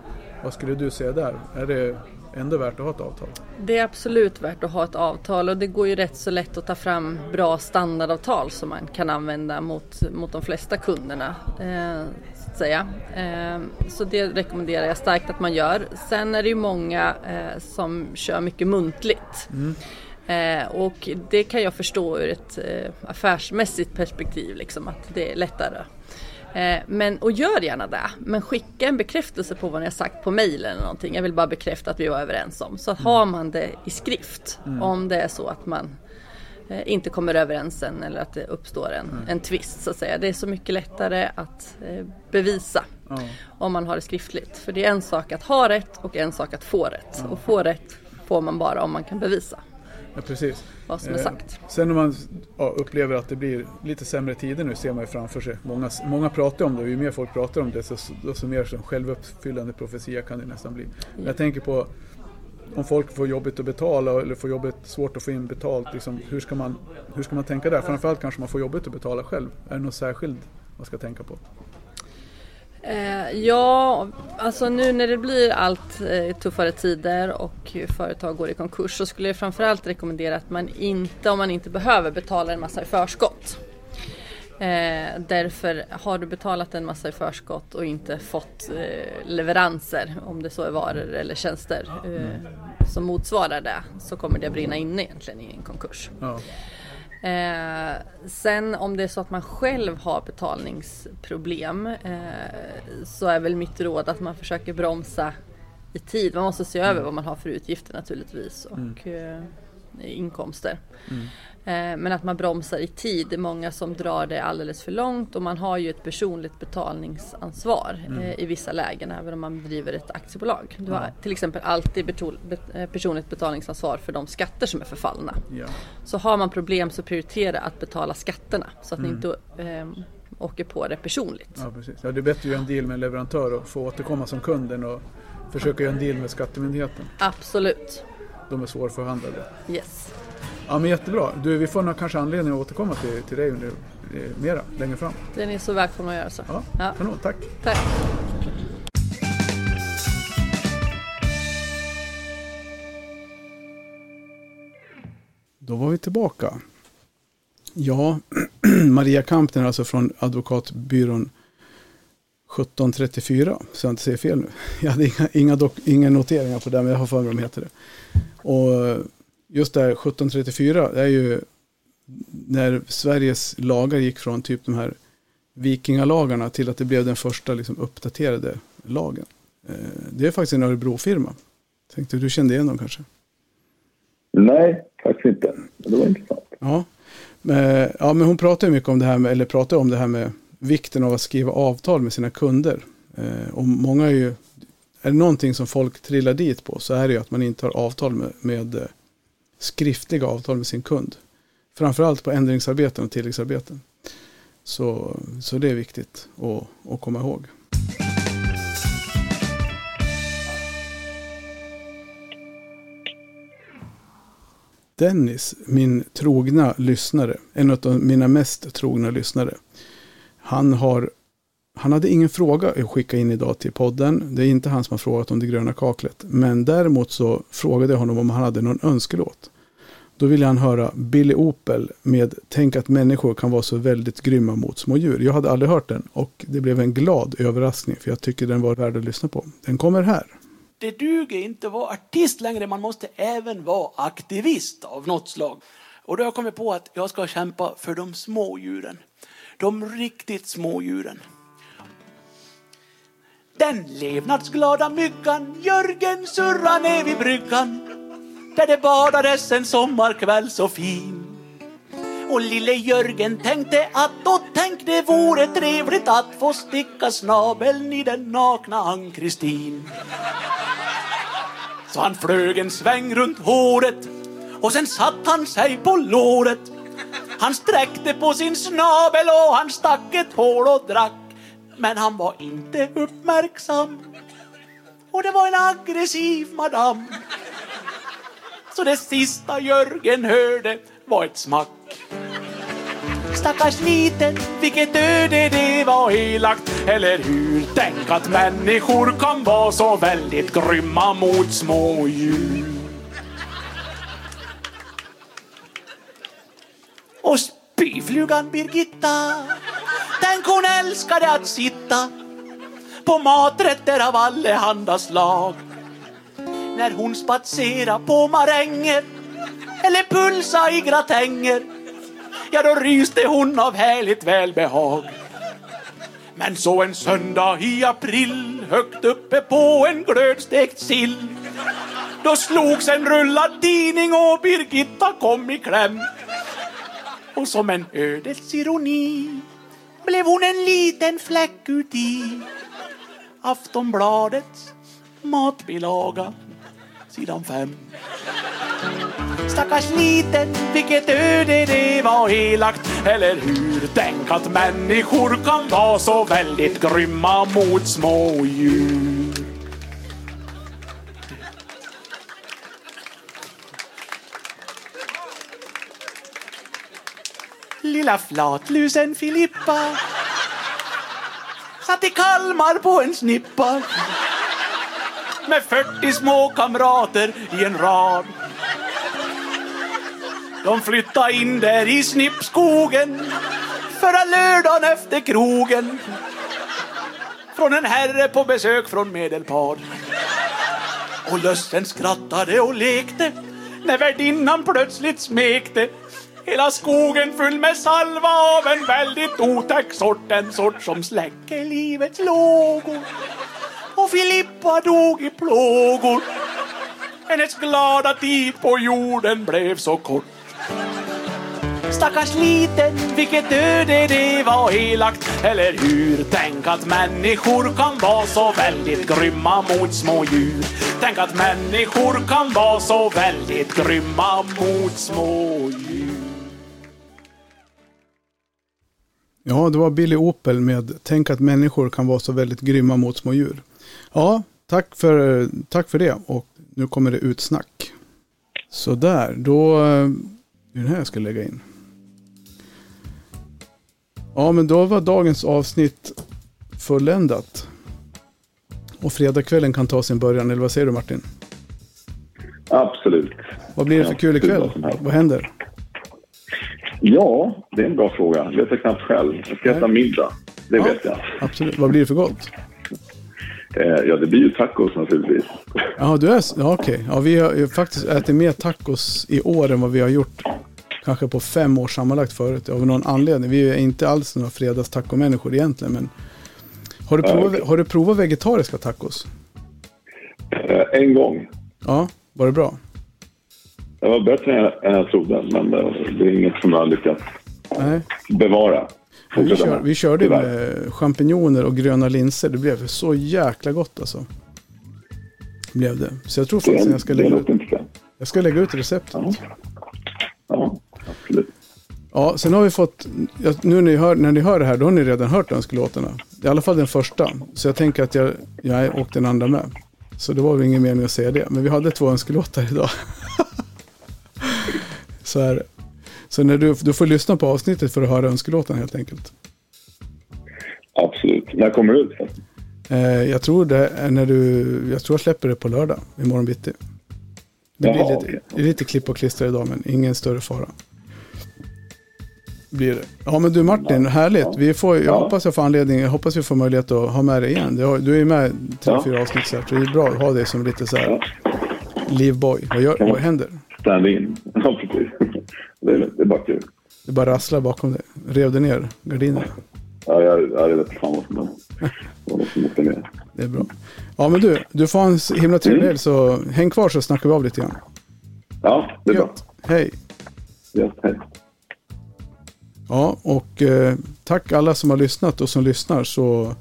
Speaker 1: vad skulle du säga där? Är det ändå värt att ha ett avtal?
Speaker 4: Det är absolut värt att ha ett avtal och det går ju rätt så lätt att ta fram bra standardavtal som man kan använda mot, mot de flesta kunderna. Eh, så, att säga. Eh, så det rekommenderar jag starkt att man gör. Sen är det ju många eh, som kör mycket muntligt. Mm. Eh, och det kan jag förstå ur ett eh, affärsmässigt perspektiv, liksom, att det är lättare. Eh, men, och gör gärna det, men skicka en bekräftelse på vad ni har sagt på mejl eller någonting. Jag vill bara bekräfta att vi var överens om. Så att mm. har man det i skrift, mm. om det är så att man eh, inte kommer överens sen eller att det uppstår en, mm. en twist så att säga. Det är så mycket lättare att eh, bevisa om man har det skriftligt. För det är en sak att ha rätt och en sak att få rätt. Och få rätt får man bara om man kan bevisa.
Speaker 1: Ja, precis.
Speaker 4: Vad som är sagt.
Speaker 1: Eh, sen när man ja, upplever att det blir lite sämre tider nu ser man ju framför sig. Många, många pratar om det och ju mer folk pratar om det så, så mer som självuppfyllande profetia kan det nästan bli. Men jag tänker på om folk får jobbigt att betala eller får jobbigt, svårt att få in betalt. Liksom, hur, ska man, hur ska man tänka där? Framförallt kanske man får jobbigt att betala själv. Är det något särskilt man ska tänka på?
Speaker 4: Eh, ja, alltså nu när det blir allt eh, tuffare tider och företag går i konkurs så skulle jag framförallt rekommendera att man inte, om man inte behöver, betala en massa i förskott. Eh, därför har du betalat en massa i förskott och inte fått eh, leveranser, om det så är varor eller tjänster, eh, som motsvarar det, så kommer det brinna inne egentligen i en konkurs. Ja. Eh, sen om det är så att man själv har betalningsproblem eh, så är väl mitt råd att man försöker bromsa i tid. Man måste se över mm. vad man har för utgifter naturligtvis och mm. eh, inkomster. Mm. Eh, men att man bromsar i tid. Det är många som drar det alldeles för långt och man har ju ett personligt betalningsansvar mm. Eh, i vissa lägen även om man driver ett aktiebolag. Du har till exempel alltid eh, personligt betalningsansvar för de skatter som är förfallna. Ja. Så har man problem så prioritera att betala skatterna så att mm. ni inte eh, åker på det personligt.
Speaker 1: Ja, precis. Ja, det är bättre att göra en deal med en leverantör och få återkomma som kunden och försöka göra en deal med skattemyndigheten.
Speaker 4: Absolut.
Speaker 1: De är svårförhandlade.
Speaker 4: Yes.
Speaker 1: Ja men jättebra. Du, vi får nog kanske anledning att återkomma till, till dig under, eh, mera längre fram.
Speaker 4: Det är ni så välkomna att göra så.
Speaker 1: Ja, ja. Kanon, tack.
Speaker 4: Tack.
Speaker 1: Då var vi tillbaka. Ja, *clears throat* Maria Kampner alltså från advokatbyrån 1734, så jag inte säger fel nu. *laughs* Jag hade inga, inga, dock, inga noteringar på det, men jag har för mig de heter det. Och just det här 1734 är ju när Sveriges lagar gick från typ de här vikingalagarna till att det blev den första liksom uppdaterade lagen. Eh, det är faktiskt en Örebro-firma. Tänkte du kände igen dem kanske?
Speaker 2: Nej, faktiskt inte. Det var intressant.
Speaker 1: Ja, men, ja, men hon pratar mycket om det här med, eller pratar om det här med vikten av att skriva avtal med sina kunder. Eh, och många är ju, är det någonting som folk trillar dit på så är det ju att man inte har avtal med, med eh, skriftliga avtal med sin kund. Framförallt på ändringsarbeten och tilläggsarbeten. Så, så det är viktigt att, att komma ihåg. Dennis, min trogna lyssnare, en av mina mest trogna lyssnare. Han, har, han hade ingen fråga att skicka in idag till podden. Det är inte han som har frågat om det gröna kaklet. Men däremot så frågade jag honom om han hade någon önskelåt. Då ville han höra Billy Opel med Tänk att människor kan vara så väldigt grymma mot små djur. Jag hade aldrig hört den och det blev en glad överraskning för jag tycker den var värd att lyssna på. Den kommer här.
Speaker 5: Det duger inte att vara artist längre, man måste även vara aktivist av något slag. Och då har jag kommit på att jag ska kämpa för de små djuren. De riktigt små djuren. Den levnadsglada myggan Jörgen surrar ner vid bryggan där det badades en sommarkväll så fin. Och lille Jörgen tänkte att och tänk det vore trevligt att få sticka snabeln i den nakna Ann-Kristin. Så han flög en sväng runt håret och sen satt han sig på låret. Han sträckte på sin snabel och han stack ett hål och drack. Men han var inte uppmärksam. Och det var en aggressiv madam. Så det sista Jörgen hörde var ett smack. Stackars liten, vilket öde det var elakt, eller hur? Tänk att människor kan vara så väldigt grymma mot smådjur. Och spyflugan Birgitta, tänk hon älskade att sitta på maträtter av allehanda slag. När hon spatsera på maränger eller pulsa i gratänger ja då ryste hon av härligt välbehag. Men så en söndag i april högt uppe på en glödstekt sill då slogs en rullad tidning och Birgitta kom i kläm. Och som en ödets ironi blev hon en liten fläck uti Aftonbladets matbilaga sidan fem. Stackars liten, vilket öde det var elakt, eller hur? Tänk att människor kan vara så väldigt grymma mot smådjur. Lilla flatlusen Filippa. Satt i Kalmar på en snippa. Med 40 små kamrater i en rad. De flyttade in där i snippskogen. Förra lördagen efter krogen. Från en herre på besök från Medelpad. Och lössen skrattade och lekte. När värdinnan plötsligt smekte. Hela skogen full med salva av en väldigt otäck sort, en sort som släcker livets lågor. Och Filippa dog i plågor. Hennes glada tid på jorden blev så kort. Stackars liten, vilket öde det var elakt, eller hur? Tänk att människor kan vara så väldigt grymma mot små djur. Tänk att människor kan vara så väldigt grymma mot små djur.
Speaker 1: Ja, det var Billy Opel med Tänk att människor kan vara så väldigt grymma mot små djur. Ja, tack för, tack för det. Och nu kommer det ut snack. Så där, då... Det är den här jag ska lägga in. Ja, men då var dagens avsnitt fulländat. Och fredagskvällen kan ta sin början, eller vad säger du Martin?
Speaker 2: Absolut.
Speaker 1: Vad blir det för kul ikväll? Vad händer?
Speaker 2: Ja, det är en bra fråga. Jag vet jag knappt själv. Jag ska äta middag. Det ja, vet jag.
Speaker 1: Absolut. Vad blir det för gott?
Speaker 2: Eh, ja, det blir ju tacos naturligtvis.
Speaker 1: Ja, du är... Ja, okej. Ja, vi har faktiskt ätit mer tacos i år än vad vi har gjort kanske på fem år sammanlagt förut. Av någon anledning. Vi är inte alls några fredagstacomänniskor egentligen. Men har du, provat, okay. har du provat vegetariska tacos?
Speaker 2: Eh, en gång.
Speaker 1: Ja, var det bra?
Speaker 2: Det var bättre än jag trodde, men det är inget som jag har lyckats Nej. bevara.
Speaker 1: Vi, kör, vi körde med champinjoner och gröna linser. Det blev så jäkla gott alltså. Blev det. Så jag tror faktiskt att jag ska lägga ut, jag ska lägga ut receptet.
Speaker 2: Ja. ja, absolut.
Speaker 1: Ja, sen har vi fått, nu när ni, hör, när ni hör det här, då har ni redan hört önskelåtarna. I alla fall den första. Så jag tänker att jag, jag och den andra med. Så det var väl ingen mening att säga det. Men vi hade två önskelåtar idag. *laughs* så är det. Så när du, du får lyssna på avsnittet för att höra önskelåtarna helt enkelt.
Speaker 2: Absolut. När kommer det ut?
Speaker 1: Eh, jag tror det är när du, jag tror jag släpper det på lördag, imorgon bitti. Det blir Jaha, lite, okay. lite klipp och klistra idag, men ingen större fara. Blir det. Ja men du Martin, ja. härligt. Vi får, jag ja. hoppas jag får anledning, jag hoppas vi får möjlighet att ha med dig igen. Du är ju med tre, ja. fyra avsnitt så, det är bra att ha dig som lite så här ja. livboy. Vad, gör, vad händer?
Speaker 2: Stand in. Ja, precis. Det är, det är bara kul.
Speaker 1: Det bara rasslar bakom dig. Rev du ner gardinerna?
Speaker 2: Ja, jag, jag vet fan vad som, åkte *laughs* ner.
Speaker 1: Det är bra. Ja, men du, du får en himla trevlig mm. så häng kvar så snackar vi av lite grann.
Speaker 2: Ja, det är Gött. bra.
Speaker 1: Hej.
Speaker 2: Ja, hej.
Speaker 1: Ja, och eh, tack alla som har lyssnat och som lyssnar så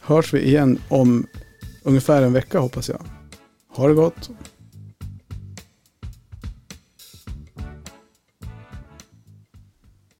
Speaker 1: hörs vi igen om ungefär en vecka hoppas jag. Ha det gott.